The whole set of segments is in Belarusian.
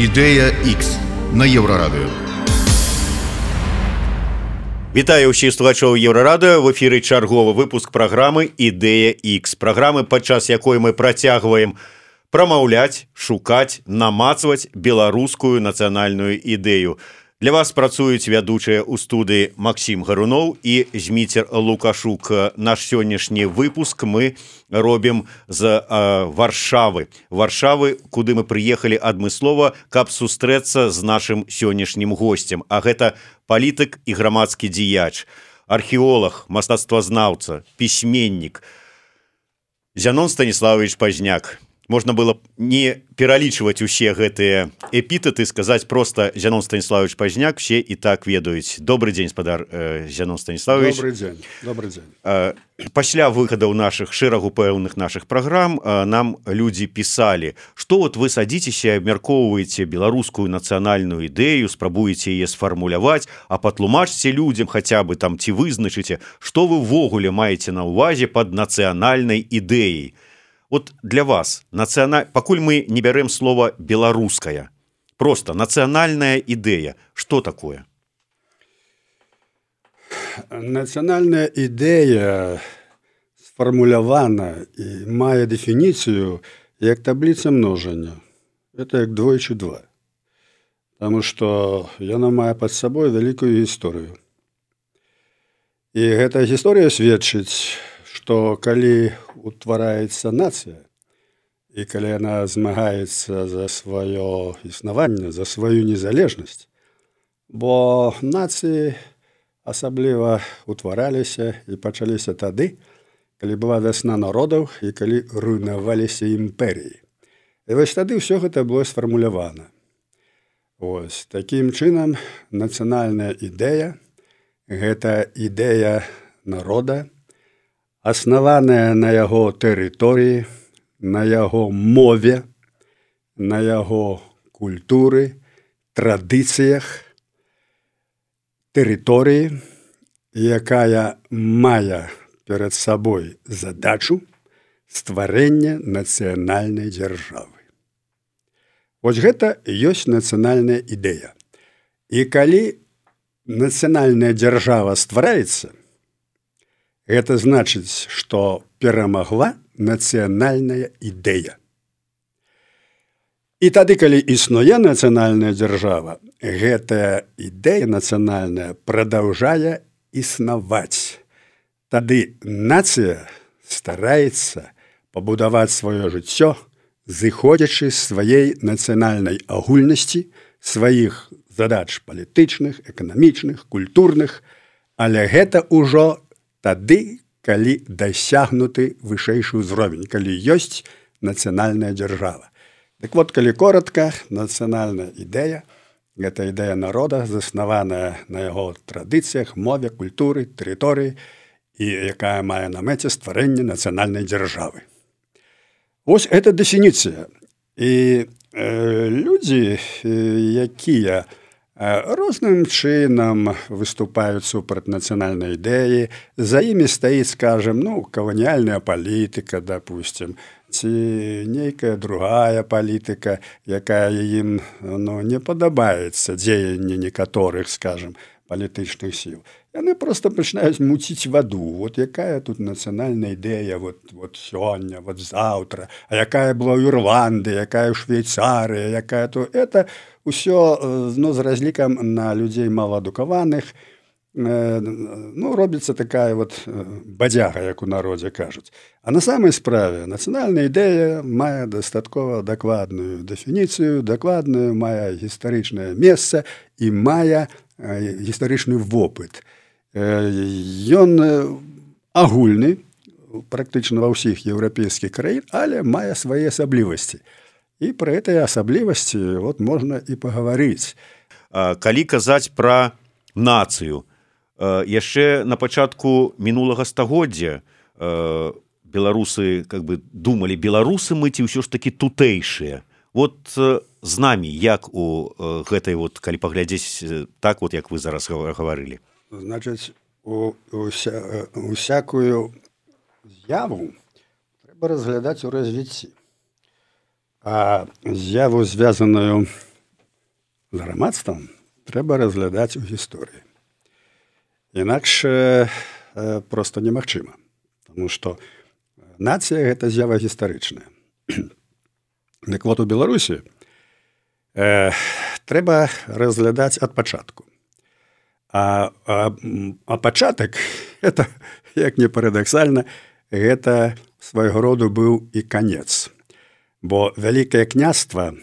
Ідэя X на еўрарадыё. Вітаю ўсіх слухачоў еўрарада в эфіры чарговы выпуск праграмы ідэя X праграмы падчас якой мы працягваем прамаўляць шукаць намацваць беларускую нацыянальную ідэю Для вас працуюць вядучыя ў студыі Макссім Гаруноў і зміцер Лукашук. Наш сённяшні выпуск мы робім з варшавы. Варшавы, куды мы прыехалі адмыслова, каб сустрэцца з нашым сённяшнім госцем. А гэта палітык і грамадскі дзеяч, археолог, мастацтвазнаўца, пісьменнік. Зянон Станіславович Пазняк можна было не пералічваць усе гэтыя эпітеты сказаць просто Зянон станіславович пазняк все і так ведаюць добрый день спадар э, Зянон станіславович э, пасля выхадаў наших шэрагу пэўных наших праграм э, нам людзі пісалі что вот вы садитеся абмяркоўваеце беларускую нацыянальную ідэю спрабуеце яе сфармуляваць а патлумачце людям хотя бы там ці вызначыце что вы ввогуле маеце на увазе под нацыянальнай ідэей то вот для вас нацыяна пакуль мы не бярэм слова беларуская просто нацыянальная ідэя что такое? Нацыянальная ідэя сфармулявана і мае дэфініцыю як табліца множання это як двойчы два. Потому что яна мае под сабой вялікую гісторыю і гэтая гісторыя сведчыць што калі утвараецца нацыя. І калі яна змагаецца за сваё існаванне за сваю незалежнасць бо нацыі асабліва утвараліся і пачаліся тады калі была вясна народаў і калі руйнаваліся імперіі і вось тады ўсё гэта было сфармулявана. Ось такім чынам нацыянальная ідэя гэта ідэя народа аснаваная на яго тэрыторыі, на яго мове, на яго культуры, традыцыях, тэрыторыі, якая мае перад сабой задачу стварэння нацыянальнай дзяржавы. Вось гэта ёсць нацыянальная ідэя. І калі нацыянальная дзяржава ствараецца, Это значыць, што перамагла нацыянальная ідэя. І тады, калі існуе нацыянальная дзяржава, гэтая ідэя нацыянальная прадаўжае існаваць. Тады нацыя стараецца пабудаваць сваё жыццё, зыходзячы з сваёй нацыянальнай агульнасці, сваіх задач палітычных, эканамічных, культурных, але гэта ўжо тады калі дасягнуты вышэйшы ўзровень калі ёсць нацыянальная дзяржава. Так вот калі коротко нацыянальная ідэя. Гэта ідэя народа заснаваная на яго традыцыях мове культуры тэрыторыі і якая мае на мэце стварэнне нацыянальнай дзяржавы. Ось это дэфініцыя. І э, людзі якія у розным чынам выступаюць супраць нацыянальнай ідэі. За імі стаіць скажем ну каланіяльная палітыка допустим ці нейкая другая палітыка якая ім ну, не падабаецца дзеянне некаторых скажем палітычных сіл яны просто пачынаюць муціць ваду вот якая тут нацыянальная ідэя вот вот сёння вот заўтра а якая была ў ірланды якая ў швейцарыя якая то. Это ўсё ну, з разлікам на людзей маладукаваных ну робіцца такая вот бадзяга як у народзе кажуць а на самай справе нацыянальная ідэя мае дастаткова дакладную дэфініцыю дакладную мае гістарычнае месца і мае гістарычны вопыт ён агульны практычна ва ўсіх еўрапейскіх краін але мае свае асаблівасці. І пра этой асаблівасці вот можна і пагаварыць. Калі казаць пра нацыю яшчэ на пачатку мінулага стагоддзя беларусы как бы думалі беларусы мы ці ўсё ж такі тутэйшыя. Вот з намі як у гэтай вот калі паглядзець так вот як вы зараз гаварылі значыць у, уся, усякую з'яву трэба разглядаць у развіцці а з'яву звязаную з грамадствам трэба разглядаць у гісторыі. Інакш э, просто немагчыма, Таму што нацыя гэта з'ява гістарычная. Дык вот у Беларусі э, трэба разглядаць ад пачатку. А, а, а пачатак это як не парадаксальна, гэта свайго роду быў і канец. Бо вялікае княства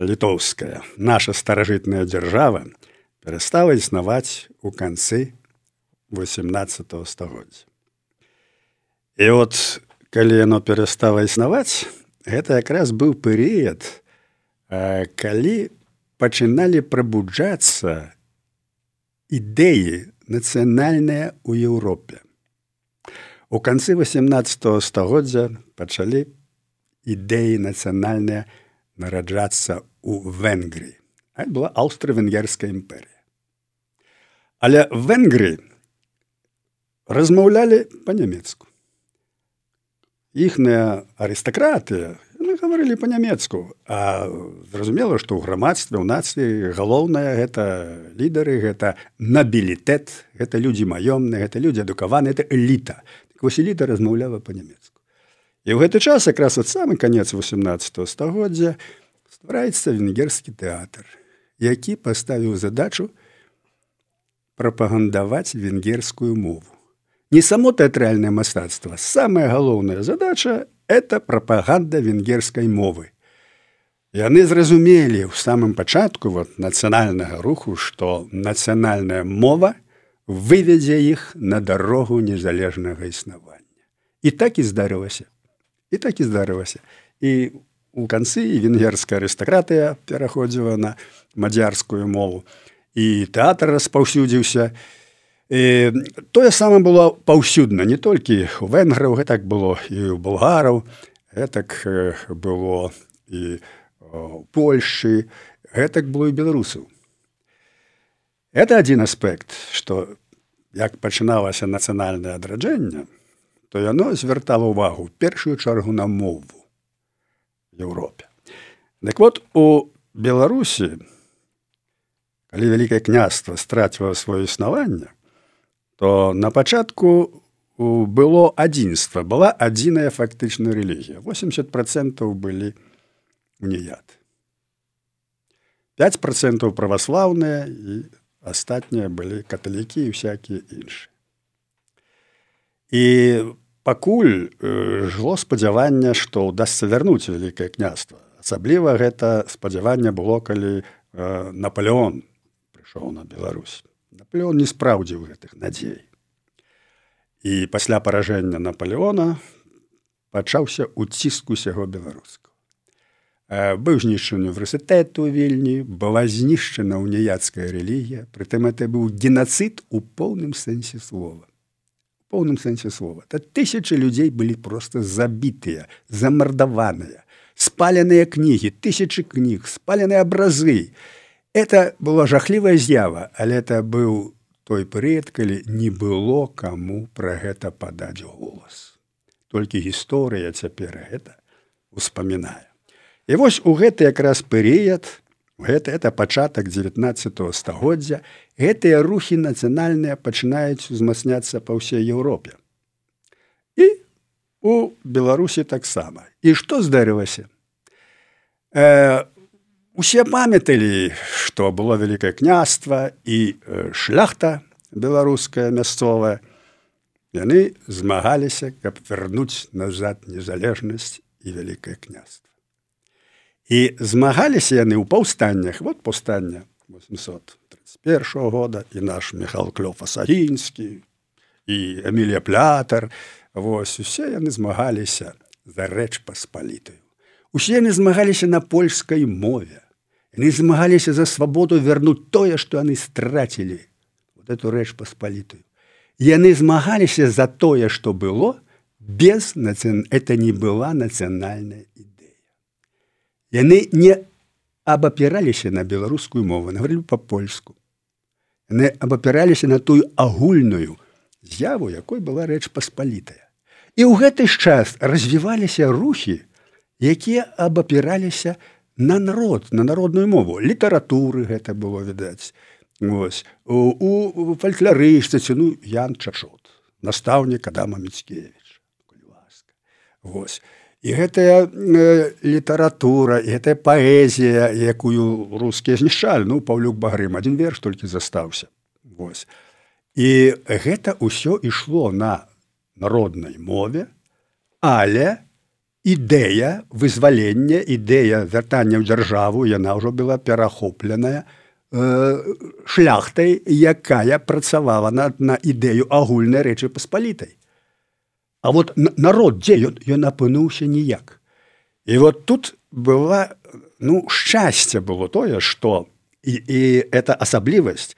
літоўская, наша старажытная дзяржава перастала існаваць у канцы 18 стагоддзя. І от калі яно перастала існаваць, гэта якраз быў перыяд, калі пачыналі прабуджацца ідэі нацыянальныя ў Еўропе. У канцы 18 стагоддзя пачалі ідэі нацыянальныя нараджацца ў Венгрыі. А была аўстра-венгерская імперія. Але Венгры размаўлялі па-нямецку. Іхныя арыстакратыя гаварылі па-нямецку, а зразумела, што ў грамадстве ў нацыі галоўнае гэта лідары, гэта набілітэт, гэта людзі маёмныя, гэта людзі адукаваны, это эліта. Васіліта размаўляла па-нямецку. І ў гэты час якраз от самы канец 18 стагоддзя ствараецца венгерскі тэатр, які паставіў задачу прапагандаваць венгерскую мову. Не само тэатральнае мастацтва, самая галоўная задача это прапаганда венгерскай мовы. Яны зразумелі ў самым пачатку вот, нацыянальнага руху, што нацыянальная мова, выведзе іх на дарогу незалежнага існавання. І так і здарылася. І так і здарылася. І у канцы венгерская арыстакратыя пераходзіла на мадзярскую мову. І тэатр распаўсюдзіўся. І тое саме было паўсюдна, не толькі у венграў гэтак было і ў булгараў, гэтак было і у Польшы, гэтак было і беларусаў. Это один аспект, што як пачыналася нацыянальнае адраджэнне, то яно звяртала ўвагу першую чаргу на мову Еўропе. Дык вот у Беларусі, калі вялікае княства страціла сваё існаванне, то на пачатку было адзінства, была адзіная фактычная рэлігія. 80 процентаў былі уніяд. 5 процентаў праваслаўныя і астатнія былі каталікі і всякие іншыя. І пакуль жыло спадзяванне, што ўдасся вярнуць вялікае княства. Асабліва гэта спадзяванне было, калі Наполеон прыйшоў на Беларусь. Наполеон не спраўдзіў гэтых надзей. І пасля паражэння Наполеона пачаўся ўціск усяго беларускага. Быў знішчаны універсітэт у вільні была знішчана уніяцкая рэлігія прытым это быў геноцид у поўным сэнсе слова. Поўным сэнсе слова. То тысячи людзей былі просто забітыя замардаваныя спаленыя кнігі тысячи кніг спаленыя абразы это была жахлівая з'ява але это быў той перыяд калі не было каму пра гэта падаць голас толькі гісторыя цяпер гэта успамінае І вось у гэты якраз перыяд гэта это пачатак 19 стагоддзя гэтыя рухі нацыянальныя пачынаюць узмацняцца па ўсей Еўропе. І у Беларусі таксама. І што здарылася? Э, усе памяталі, што было вялікае княства і шляхта беларуская мясцовая. Яны змагаліся, каб вярнуць назад незалежнасць і вялікае княства. І змагаліся яны ў паўстаннях вот паўстання 831 года і наш Михал клёфасагінскі і Эмілія плятар Вось усе яны змагаліся за рэч паспалітаю. Усе яны змагаліся на польскай мове. Яны змагаліся за свабоду вярнуць тое, што яны страцілі вот эту рэч паспалітую. Яны змагаліся за тое, што было без наци... это не была нацыянальная ідэя. Яны не абапіраліся на беларускую мову, нагаварылі па-польску. Яны абапіраліся на тую агульную з'яву, якой была рэч паспалітая. І ў гэты ж час развіваліся рухі, якія абапіраліся на народ на народную мову. Літаратуры гэта было відаць. Вось. у, фальклярышчыце ну Ян чашот настаўнік Адама Міцкевич ласка. Вось. І гэтая э, літаратура гэтая паэзія якую рускія знішчалі ну паўлюк багрым адзін верш толькі застаўся. Вось. І гэта ўсё ішло на народнай мове але ідэя вызвалення ідэя вяртання ў дзяржаву яна ўжо была перахопленая шляхтай якая працавала на, на ідэю агульнай рэчы паспалітай. А вот народ дзе ён ён апынуўся ніяк. І вот тут была ну шчасце было тое что і, і это асаблівасць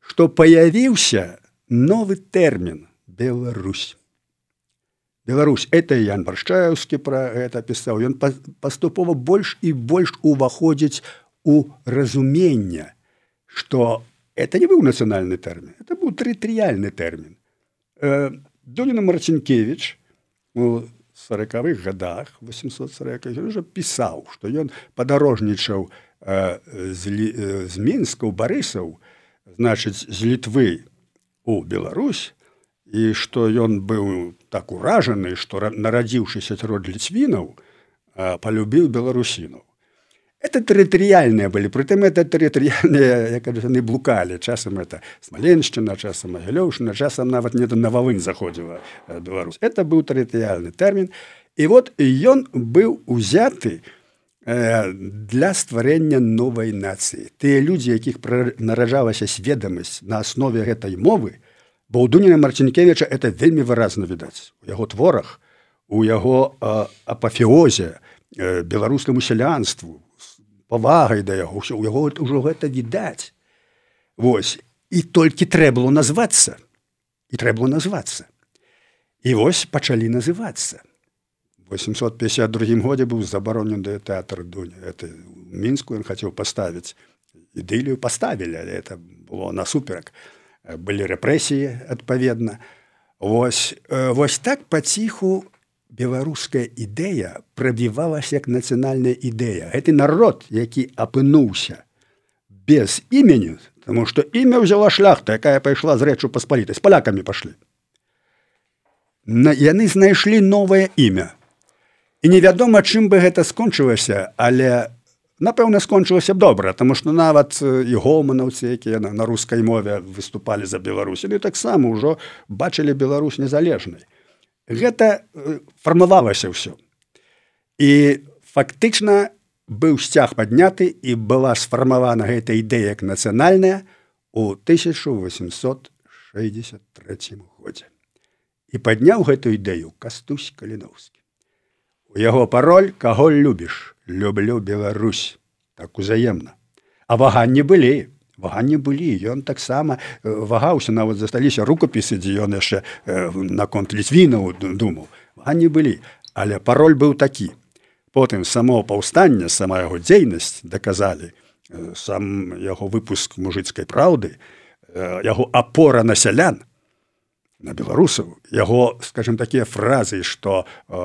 что появіўся новы тэрмін Беларусь Беларусь это Ян баршчаеўскі пра гэта пісаў ён паступова больш і больш уваходзіць у разумення что это не быў нацыянальны тэрмін это быў тэрытарыяльны тэрмін э, Доліна марцінкевич у сороквых годах 840 уже пісаў что ён падарожнічаў э, з, э, з мінска у барысаў значыць з літвы у Беларусь і что ён быў так уражаны что нарадзіўшыся род ліцвінаў полюбіў беларусінаў это тэрытарыяльныя былі прытым это тэрытарыяльныя як яны блукалі часам это смаленшчына часам магілёўшына часам нават не на вавын заходзіла э, беларус это быў тэрытарыяльны тэрмін і вот ён быў узяты э, для стварэння новай нацыі тыя людзі якіх наражалася сведамасць на аснове гэтай мовы бо ў дуніна марцінкевича это вельмі выразна відаць. У яго творах у яго э, апафеозе беларускаму сялянству павагай да яго ўсё у яго ўжо гэта відаць. Вось і толькі трэба было назвацца і трэба было назвацца. І вось пачалі называцца. 852 годзе быў забаронены тэатр дуня. Это мінску ён хацеў паставіць ідылію паставілі але это было насуперак былі рэпрэсіі адпаведна Вось вось так паціху беларуская ідэя прабівалася як нацыянальная ідэя гэты народ які апынуўся без імені тому что імя ўзяла шляхта якая пайшла з рэчу паспалітай з палякамі пашлі. На яны знайшлі новае імя. І невядома чым бы гэта скончылася але напэўна скончылася добра тому что нават і гоманаўцы якія на, на рускай мове выступалі за беларусі таксама ўжо бачылі Беларусь незалежнай гэта фармавалася ўсё і фактычна быў сцяг падняты і была сфармавана гэта ідэя як нацыянальная у 1863 годзе і падняў гэту ідэю кастусь каліновскі у яго пароль каго любіш люблю Беларусь так узаемна а ваганні былі ваганні былі. Ён таксама э, вагаўся нават засталіся рукапісы дзе ён яшчэ э, наконт ліцвінаў думаў. Ваганні былі. Але пароль быў такі. Потым само паўстанне сама яго дзейнасць даказалі э, сам яго выпуск мужыцкай праўды яго апора на сялян на беларусаў яго скажем такія фразы што э,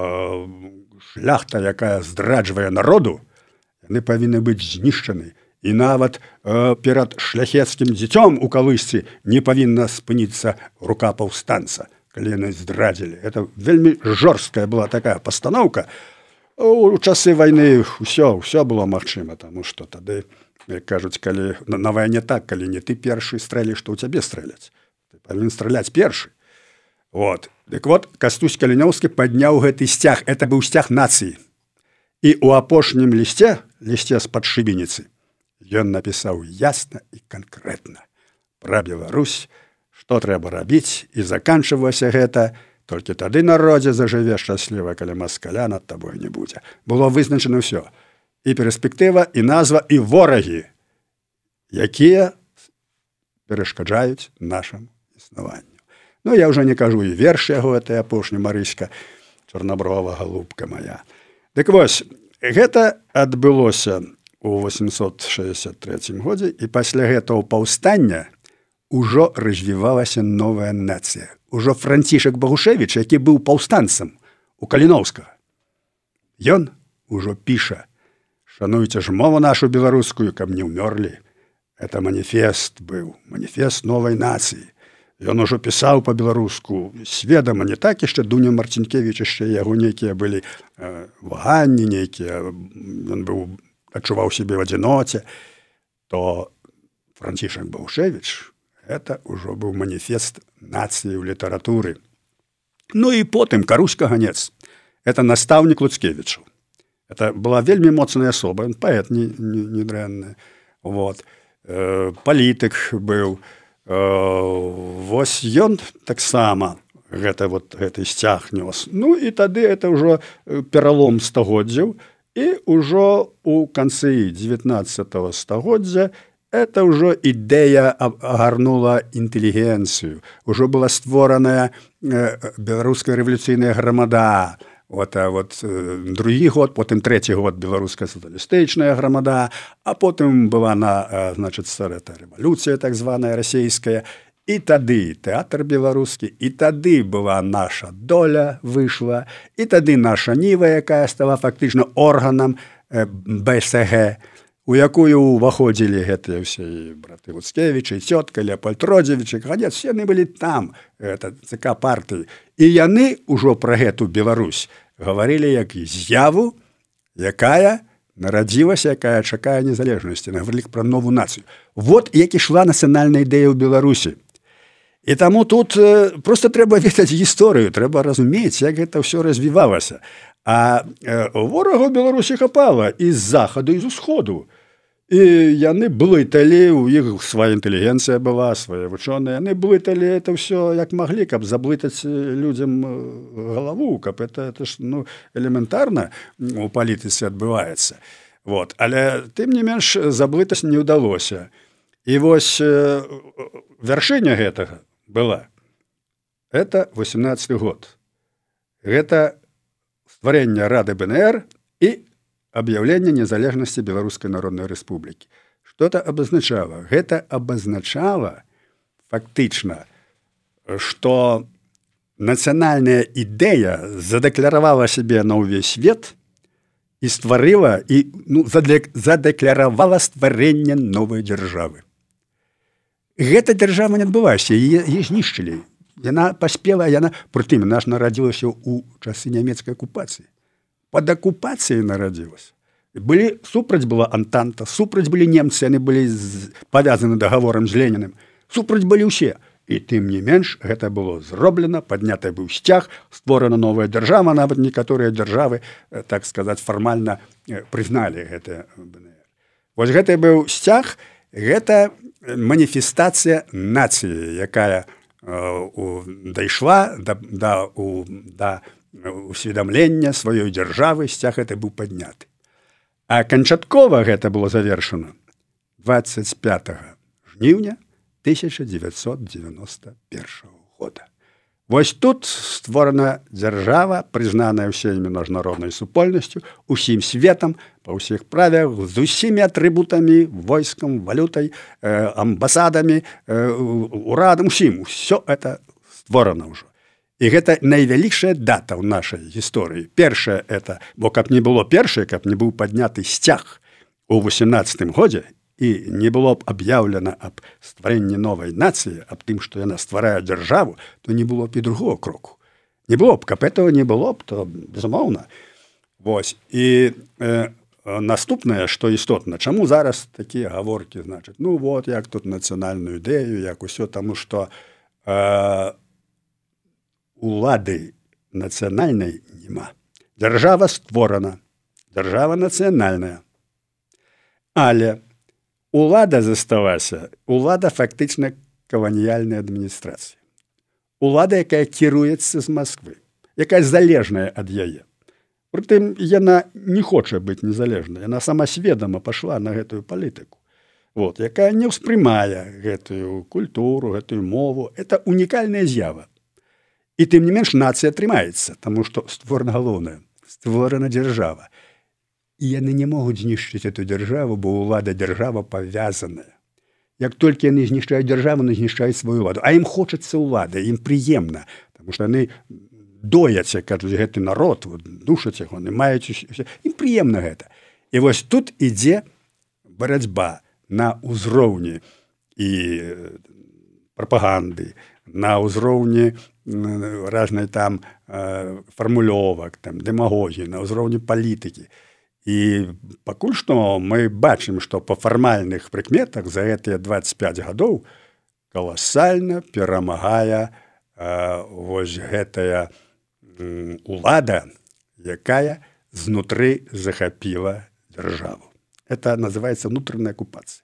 шляхта якая здраджвае народу яны павінны быць знішчаны. І нават э, перад шляхецкім дзіцём у калысці не павінна спыніцца рука паўстанца калі яны здрадзілі. Это вельмі жорсткая была такая пастаноўка. У часы вайны ўсё ўсё было магчыма таму што тады кажуць калі на, на вайне так калі не ты першы стрэлі што ў цябе стрэляць. Ты павінен страляць першы. Вот дык вот кастусь калінёўскі падняў гэты сцяг это быў сцяг нацыі і у апошнім лісце лісце з-пад шыбеніцы Ён напісаў ясна і канкрэтна пра Беларусь, што трэба рабіць і заканчвалася гэта, толькі тады народзе зажыве шчасліва, калі маскаля над табой не будзе. Было вызначана ўсё і перспектыва і назва і ворагі, якія перашкаджаюць нашаму існаванню. Ну я ўжо не кажу і верш яго этой апошні марыська чорнаброва галубка моя. Дык вось гэта адбылося у 863 годзе і пасля гэтага паўстання ужо развівалася новая нацыя. Ужо францішак Багушевіч, які быў паўстанцам у каліноўскага. Ён ужо піша, шануйце ж мову нашу беларускую каб не ўмёрлі это маніфест быў маніфест новай нацыі Ён ужо пісаў па-беларуску сведама не так яшчэ дуня марцінкевич яшчэ яго нейкія былі э, ваганні нейкія ён быў адчуваў сябе в адзіноце то францішак баўшевич это ўжо быў маніфест нацыі ў літаратуры. Ну і потым каруська ганец. Это настаўнік луцкевічу. Это была вельмі моцная асоба паэт не, не, не дрэнная вот. Э, палітык быў. у Вось ён таксама гэта вот гэты сцяг нёс. Ну і тады это ўжо пералом стагоддзяў і ўжо у канцы 19 стагоддзя это ўжо ідэя агарнула інтэлігенцыю. Ужо была створаная беларуская рэвалюцыйная грамада, вот, а вот другі год потым третий год беларуская саталістычная грамада а потым была на значит старэта рэвалюцыя так званая расійская і тады тэатр беларускі і тады была наша доля выйшла і тады наша ніва якая стала фактычна органам бсг у якую ўваходзілі гэтыя ўсе браты луцкевічы цётка леопольтродзевічы гадзец яны былі там это цк партыі. І яны ўжо пра гэту Беларусь гаварылі як з'яву якая нарадзілася якая чакае незалежнасці нагаварлік пра новую нацыю. Вот як ішла нацыянальная ідэя ў беларусі. І таму тут просто трэба ведаць гісторыю трэба разумець як гэта ўсё развівалася. А ворагу беларусі хапала і з захаду і з усходу і яны блыталі у іх свая інтэлігенцыя была свае вучоныя. Яны блыталі это ўсё як маглі каб заблытаць людзям галаву каб это это ж ну элементарна у палітыцы адбываецца. Вот. Але тым не менш заблытаць не ўдалося. І вось вяршыня гэтага была. Это 18 год. Гэта стварэнне рады бнр і аб'яўлення незалежнасці беларускай народнай рэспублікі. Что-то абазначала. Гэта абазначала фактычна что нацыянальная ідэя задэкляравала сябе на ўвесь свет і стварыла і ну, задэкляравала стварэнне новай дзяржавы. Гэта дзяржава не адбылася е знішчылі. Яна паспела яна прытым наш нарадзілася ў часы нямецкай акупацыі под акупацыяй нарадзілася былі супраць была антанта супраць былі немцы яны былі павязаны дагаворам з леніным супраць былі ўсе і тым не менш гэта было зроблена падняты быў сцяг створана новая дзяржава нават некаторыя дзяржавы так сказаць фармальна прызналі гэтыя вось гэты быў сцяг гэта маніфестацыя нацыі якая дайшла да, да, у, да усведамлення сваёй дзяржавы сцяг это быў падняты. А канчаткова гэта было завершана 25 жніўня 1991 года. Вось тут створана дзяржава прызнаная ўсімі міжнароднай супольнасцю усім светам па ўсіх правях з усімі атрыбутамі войскам валютай э, амбасадамі э, урадам усім. Все это створана ўжо І гэта найвялікшая дата ў нашай гісторыі. Першае это, бо каб не было першае, каб не быў падняты сцяг у 18 годзе і не было б аб'яўлена аб стварэнні новай нацыі, аб тым, што яна стварае дзяржаву, то не было б і другого кроку. Не было б, каб этого не было б, то безумоўна. Вось і э, наступнае, што істотна, чаму зараз такія гаворкі значыць ну вот як тут нацыянальную ідэю, як усё таму што э, улады нацыянальнай няма. Дзяржава створана, дзяржава нацыянальная. Але улада засталася, улада фактычна каваніяльнай адміністрацыі. Улада, якая кіруецца з Масквы, якая залежная ад яе. Прытым яна не хоча быць незалежнай, яна сама сведама пайшла на гэтую палітыку. Вот, якая не ўспрымае гэтую культуру, гэтую мову, это унікальная з'ява і тым не менш нацыя атрымаецца таму што створана галоўная створана дзяржава і яны не могуць знішчыць эту дзяржаву бо ўлада дзяржава павязаная як толькі яны знішчаюць дзяржаву на знішчаюць сваю ладу а ім хочацца ўлада ім прыемна потому что яны дояць кажуць гэты народ вот, душаць яго не маюць ім прыемна гэта і вось тут ідзе барацьба на ўзроўні і прапаганды на ўзроўні разнай там фармулёвак там дэмагогіі на ўзроўні палітыкі і пакуль што мы бачым што па фармальных прыкметах за гэтыя 25 гадоў каласальна перамагае вось гэтая улада якая знутры захапіла дзяржаву. Это называется внутренняя оккупация.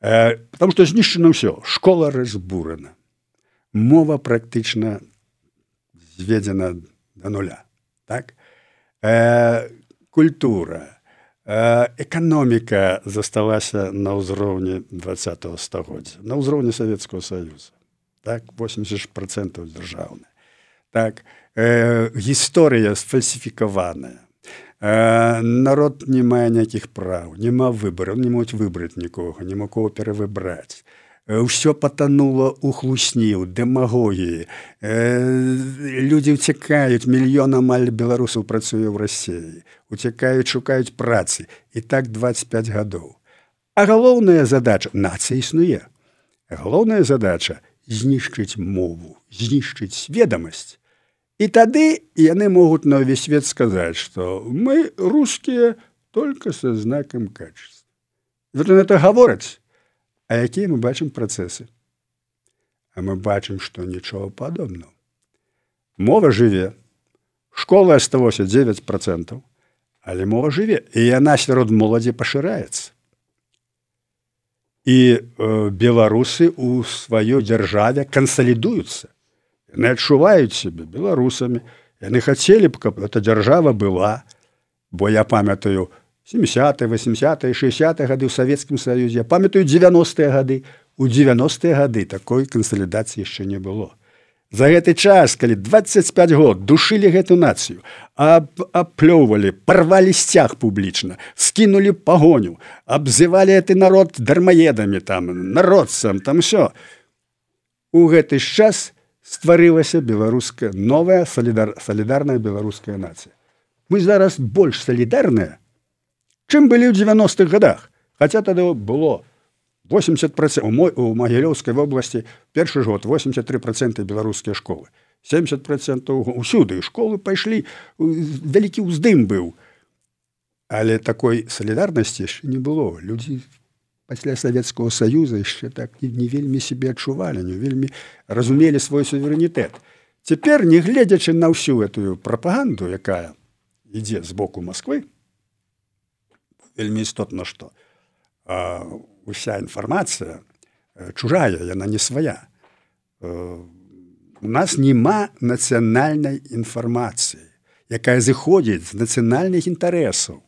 Э, потому что знішчана ўсё школа разбурана мова практычна зведзена до нуля так э, культура э, эканоміка засталася на ўзроўні два стагоддзя на ўзроўні савецкого союза так 80 процентов дзяржаўная так э, гісторыя сфальсіфікаваная э, народ не мае ніякіх праў няма выбараў не могуць выбраць нікога не мог кого перавыбраць ўсё патанула у хлусні ў дэмагогіі э, людзі ўцякаюць мільён амаль беларусаў працуе ў рассеі уцякаюць шукаюць працы. І так 25 гадоў. А галоўная задача нацыя існуе. Галоўная задача знішчыць мову знішчыць ведамасць і тады яны могуць на ўвесь свет сказаць што мы рускія только са знакам качества это гавораць А якія мы бачым працэсы? А мы бачым, што нічога падобного. Мова жыве. Школа асталося 9 процентаў, але мова жыве і яна сярод моладзі пашыраецца. І э, беларусы ў сваёй дзяржаве кансалідуюцца. Яны адчуваюць сябе беларусамі. Яны хацелі б, каб эта дзяржава была, бо я памятаю, 70 80 60 гады ў савецкім саюзе памятаю 90 гады у 90 гады такой кансалідацыі яшчэ не было. За гэты час калі 25 год душылі гэту нацыю аплёўвалі парвалі сцяг публічна скінулі пагоню абзывалі ты народ дармаедамі там народцам там все у гэты час стварылася беларуская новая салідар салідарная беларуская нацыя мы зараз больш салідарная чым былі ў 90-х годах? Хотя тады было 80 у мой у магілёўскай вобласці першы год 83 проценты беларускія школы. 70 процентаў усюды. Школы пайшлі вялікі ўздым быў але такой салідарнасці не было. Людзі пасля савецкого союза яшчэ так не, не вельмі себе адчувалі не вельмі разумелі свой суверэнітэт цяпер не гледзячы на ўсю эту прапаганду якая ідзе з боку москвы вельмі істотна што. Уся інфармацыя э, чужая яна не свая. Э, у нас няма нацыянальнай інфармацыі якая зыходзіць з нацыянальных інтарэсаў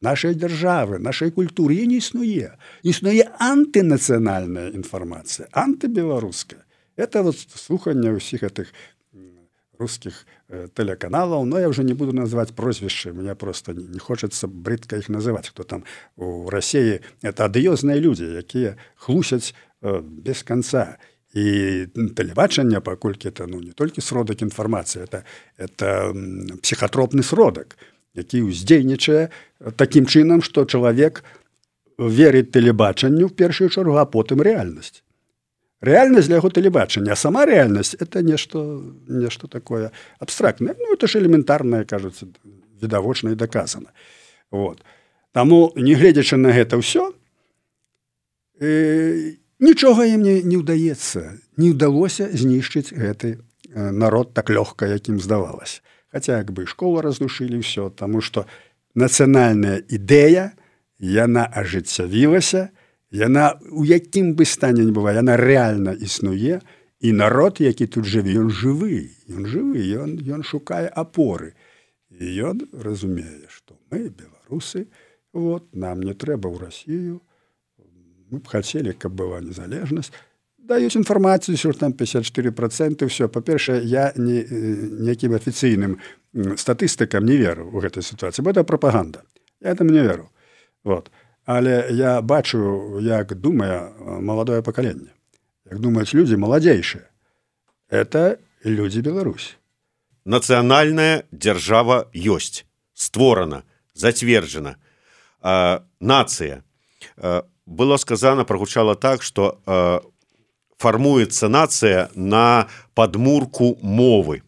нашай дзяржавы нашай культуры. Не існуе. Існуе антынацыянальная інфармацыя антыбеларуская. Это вот слуханне ўсіх гэтых русских э, телеканалаў но я уже не буду называть прозвішчы мне просто не, не хочется брыдка их называть кто там у России. Это адыёзныя люди якія хлусяць э, без конца. І тэлебачання паколькі это ну не толькі сродак інфармацыі это это психотропны сродак які ўздзейнічае таким чынам что чалавек верыць тэлебачанню в першую чаргу а потым рэальнасць рэальнасць для яго тэлебачання сама рэальнасць это нешта нешта такое абстрактнае ну это ж элементарная кажуцца відавочна і доказана вот. Таму не гледзячы на гэта ўсё э, нічога ім не, не ўдаецца. Не ўдалося знішчыць гэты э, народ так лёгка якім здавалось хотя як бы школу раздушылі ўсё таму что нацыянальная ідэя яна ажыццявілася Яна у якім бы стане не была яна рэальна існуе і народ які тут жыве ён жывы ён жывы ён ён шукае апоры. І ён разумее што мы беларусы вот нам не трэба ў Росію мы б хацелі каб была незалежнасць. Даюць інфармацыю що там 54 проценты все па-першае я не нейкім афіцыйным статыстыкам не веру у гэтай сітуацыі бо это прапаганда. Я там не веру. Вот. а Але я бачу, як думае маладое пакаленне. Як думаюць людзі маладзейшыя. Это людзі Беларусь. Нацыянальная дзяржава ёсць, створана, зацверджана. нацыя было сказано прогучала так что фармуецца нацыя на падмурку мовы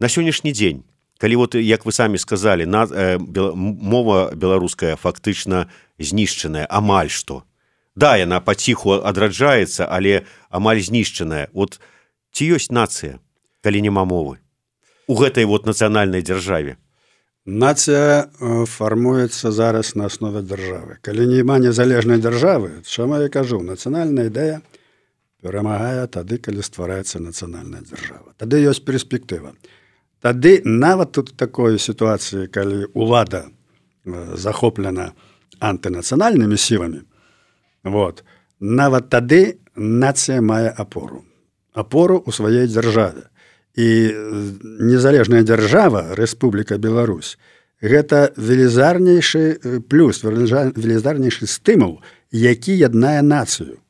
на сённяшні дзень калі вот як вы самі сказали на э, мова беларуская фактычна знішчаная амаль што. Да яна паціху адраджаецца але амаль знішчаная. Вот ці ёсць нацыя калі няма мовы у гэтай вот нацыянальнай дзяржаве? Нацыя э, фармуецца зараз на аснове дзяржавы. Калі няма незалежнай дзяржавы чаму я кажу нацыянальная ідэя перамагае тады калі ствараецца нацыянальная дзяржава. Тады ёсць перспектыва Тады нават тут такой сітуацыі, калі ўлада захоплена антынацыянальнымі сіламі, вот, нават тады нацыя мае апору. апору ў сваёй дзяржаве. І незалежная дзяржава Рэспубліка Беларусь. Гэта велізарнейшы плюс велізарнейшы стымул, які яднае нацыю.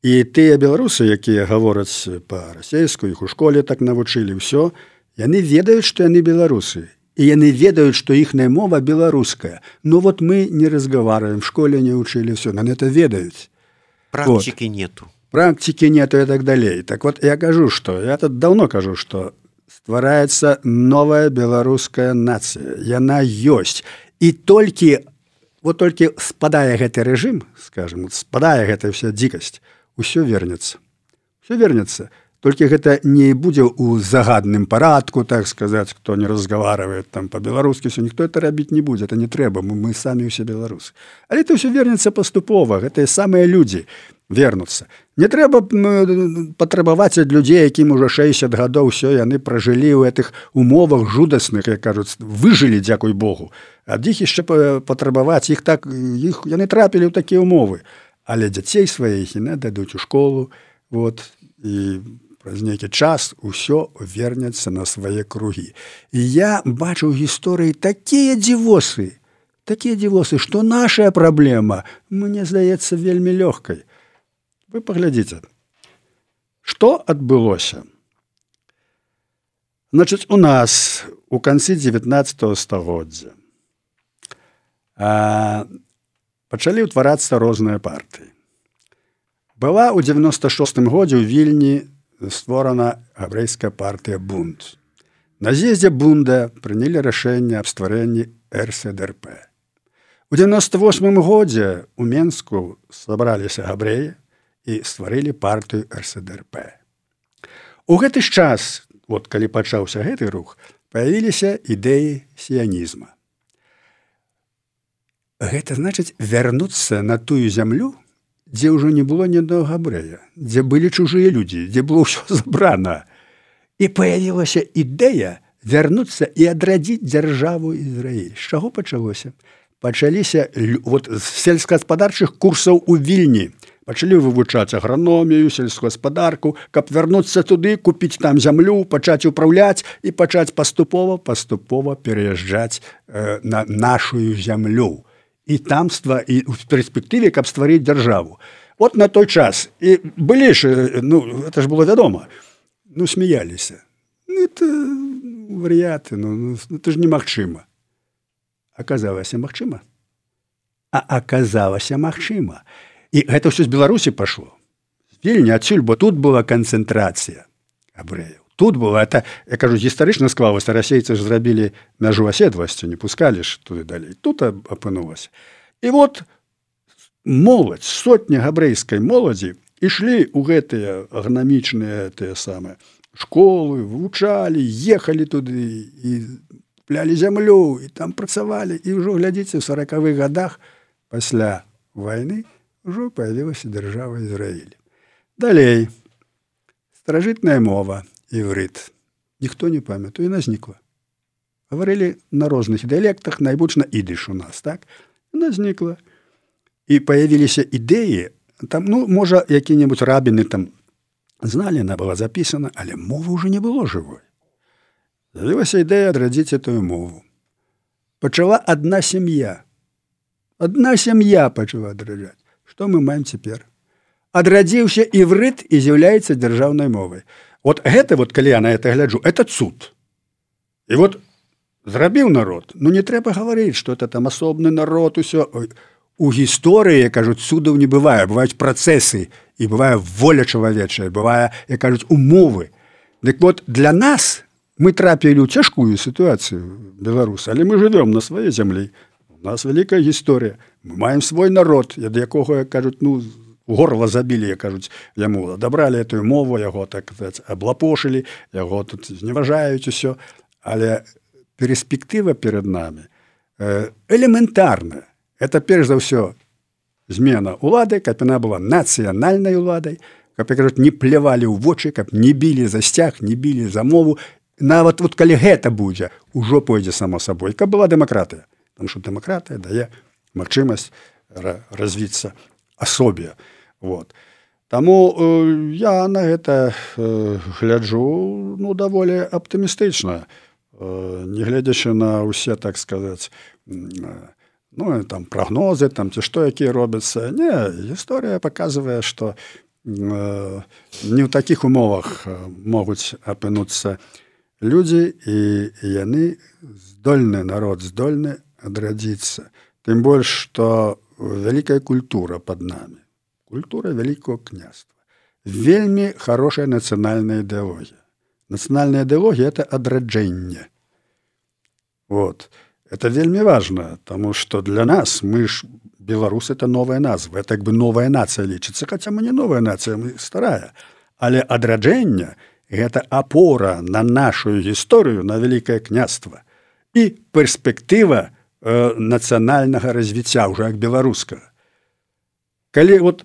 І тыя беларусы, якія гавораць па-расейску, іх у школе так навучылі ўсё, яны ведаюць што яны беларусы і яны ведаюць што іхная мова беларуская. Ну вот мы не разговариваем в школе не учылі все на это ведаюць. Практики вот. нету. Практики нету и так далей так вот я кажу что я тут давно кажу что ствараецца новая беларуская нацыя яна ёсць і толькі вот толькі спадае гэты рэжым скажем спадае гэта вся дзікасць усё вернется. Все вернется толькі гэта не будзе ў загадным парадку так сказаць хто не разговаривает там по-беларускі все ніхто это рабіць не будзе это не трэба мы, мы самі ўсе беларусы. Але это ўсё вернется паступова гэтыя самыя людзі вернуцца. Не трэба патрабаваць ад людзей якім уже 60 гадоў все яны пражылі ў гэтых умовах жудасных як кажуць выжылі дзякуй Богу. Ад іх яшчэ патрабаваць іх так іх яны трапілі ў такія умовы. Але дзяцей сваіх і дадуць у школу вот і праз нейкі час усё вернецца на свае кругі. І я бачу ў гісторыі такія дзівосы, такія дзівосы, што нашая праблема мне здаецца вельмі лёгкай. Вы паглядзіце, што адбылося? Значыць, у нас у канцы 19 стагоддзя пачалі ўтварацца розныя партыі. Была ў 96 годзе ў вільні створана габрэйская партыя бунт. На з'ездзе бунда прынялі рашэнне аб стварэнні РСДРП. У 98 годзе у Менску сабраліся габрэі і стварылі партыю РСДРП. У гэты ж час, вот калі пачаўся гэты рух, паявіліся ідэі сіянізма. Гэта значыць вярнуцца на тую зямлю, дзе ўжо не было ні аднаго габрэя, дзе былі чужыя людзі, дзе было ўсё забрана. І паявілася ідэя вярнуцца і адрадзіць дзяржаву Ізраіль. З чаго пачалося? Пачаліся вот, з сельскагаспадарчых курсаў у вільні. Пачалі вывучаць аграномію, сельскагаспадарку, каб вярнуцца туды, купіць там зямлю, пачаць управляць і пачаць паступова паступова пераязджаць э, на нашу зямлю і тамства і ў перспектыве каб стварыць дзяржаву вот на той час і былі ж ну это ж было вядома ну смяяліся ну, варыяты ну, ну, это ж немагчыма аказалася магчыма а аказалася магчыма і гэта ўсё з беларусі пашло вельмі адсюль бо тут была канцэнтрацыя абрэяў тут было. Это я кажу гістарычна склалася расейцы ж зрабілі мяжу аседвасцю не пускалі ж туды далей тут апынулася і вот моладзь сотня габрэйскай моладзі ішлі ў гэтыя агнамічныя тыя самыя школы вывучалі ехалі туды і плялі зямлю і там працавалі. І ўжо глядзіце у сорокавых годах пасля войны ўжо появілася дзяржава Ізраіль. Далей. Старажытная мова іврыт. Ніхто не памятаю, яна знікла. Гаварылі на розных дыялектах, найбольш на ідыш у нас так она знікла. І паявіліся ідэі, там ну можа які-небудзь рабіны там зналі, она была запісана, але мова ўжо не было жывой. З'явілася ідэя адрадзіць этую мову. Пачала адна сям'я. Адна сям'я пачала адраджаць. Што мы маем цяпер? Адрадзіўся іврыт і з'яўляецца дзяржаўнай мовай вот гэта вот калі я на это гляджу это цуд і вот зрабіў народ Ну не трэба гаварыць что это там асобны народ усё. У гісторыі кажуць судаў не бывае бываюць працэсы і бывае воля чалавечая бывае як кажуць умовы. Дык вот для нас мы трапілі ў цяжкую сітуацыю беларус але мы живвем на сваёй зямлі. У нас вялікая гісторыя. Мы маем свой народ ад якога кажуць ну горла забілі кажуць яму адабралі эту мову яго так аблапошылі яго тут зневажаюць усё але перспектыва перед нами э, элементарная. Это перш за ўсё змена улады каб яна была нацыянальнай уладай каб кажуць не плявалі ў вочы каб не білі за сцяг не білі за мову. Нават вот калі гэта будзе ужо пойдзе само сабой каб была дэмакратыя там что дэмакратыя дае магчымасць развіцца асобе вот. Таму э, я на гэта э, гляджу ну даволі аптымістычна э, не гледзячы на ўсе так сказаць э, ну там прагнозы там ці што якія робяцца не гісторыя показывае что э, не ў такіх умовах э, могуць апынуцца людзі і яны здольны народ здольны адрадзіцца тым больш што вялікая культура под нами культура вялікого княства вельмі хорошая нацыянальная ідэалогія нацыянальная ідэалогія это адраджэнне вот. Это вельмі важно тому что для нас мы ж беларус это новая назва так бы новая нацыя лічыцца хотя мы не новая нацыя мы старая. Але адраджэння это гэта апора на нашу гісторыю на вялікае княства і перспектыва э, нацыянальнага развіцця ўжо як беларускага калі вот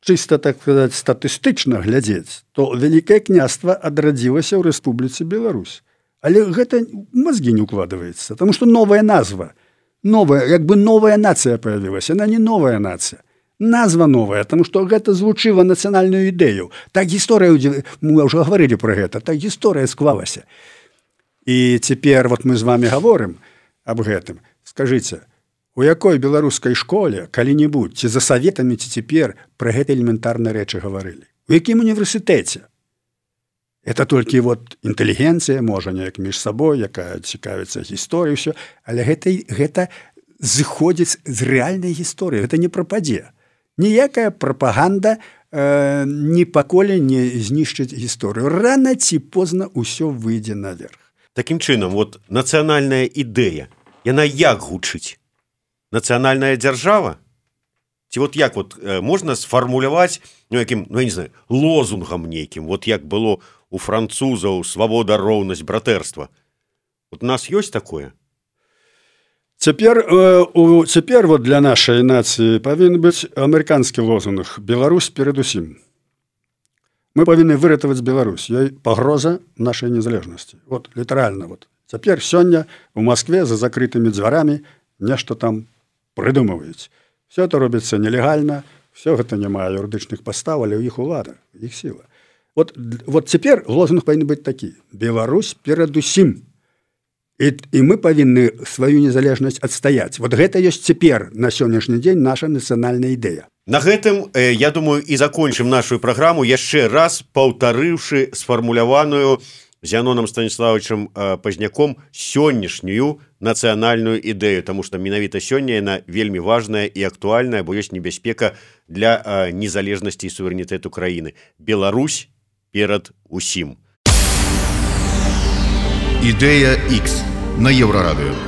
чыста так сказать статыстычна глядзець то вялікае княства адрадзілася ў рэспубліцы Беларусь. Але гэта мозги не укладываецца потому что новая назва новая як бы новая нацыя появілася она не новая нацыя. Назва новая тому что гэта звучыла нацыянальную ідэю. Так гісторыя мы ўжо гаварылі про гэта так гісторыя склалася. І цяпер вот мы з вами говорим об гэтым. Скажите у якой беларускай школе калі-нибудь ці за советамі ці цяпер про гэта элементарныя рэчы гаварылі? У якім універсітэце? Это толькі вот інтэлігенцыя можа неяк між сабой якая цікавіцца гісторыю ўсё але гэта гэта зыходзіць з рэальнай гісторыі это не прападзе. Ніякая прапаганда э, ні паколе не знішчыць гісторыю. Рана ці позна ўсё выйдзе наверх. Такім чынам вот нацыянальная ідэя. Яна як гучыць нацыянальная дзяржава ці вот як вот э, можна сфармуляваць ну, якім ну, не знаю лозунгам нейкім вот як было у французаў свабода роўнасць братэрства вот у нас ёсць такое? Цяпер э, цяпер вот для нашай нацыі павінен быць амерыканскі лозунг Беларусь перадусім. Мы павінны выратаваць Беларусь. Ёй пагроза нашай незалежнасці. Вот літаральна вот. Цяпер сёння у Маскве за закрытымі дзварамі нешта там прыдумваюць. все это робіцца нелегальна, все гэта не мае юрыдычных пастаў, але ў іх улада іх сіла. Вот, вот цяпер лозунг павінен быць такі Беларусь перадусім і, і мы павінны сваю незалежнасць адстаяць вот гэта ёсць цяпер на сённяшні дзень наша нацыянальная ідэя на гэтым э, я думаю і закончым нашу праграму яшчэ раз паўтарыўшы сфармуляваную зяноном станіславовичам э, пазняком сённяшнюю нацыянальную ідэю тому что менавіта сёння яна вельмі важная і актуальная бо ёсць небяспека для незалежнасці і суверэнітэту краіны. Беларусь перад усім. Ідэя X на еўрарадыё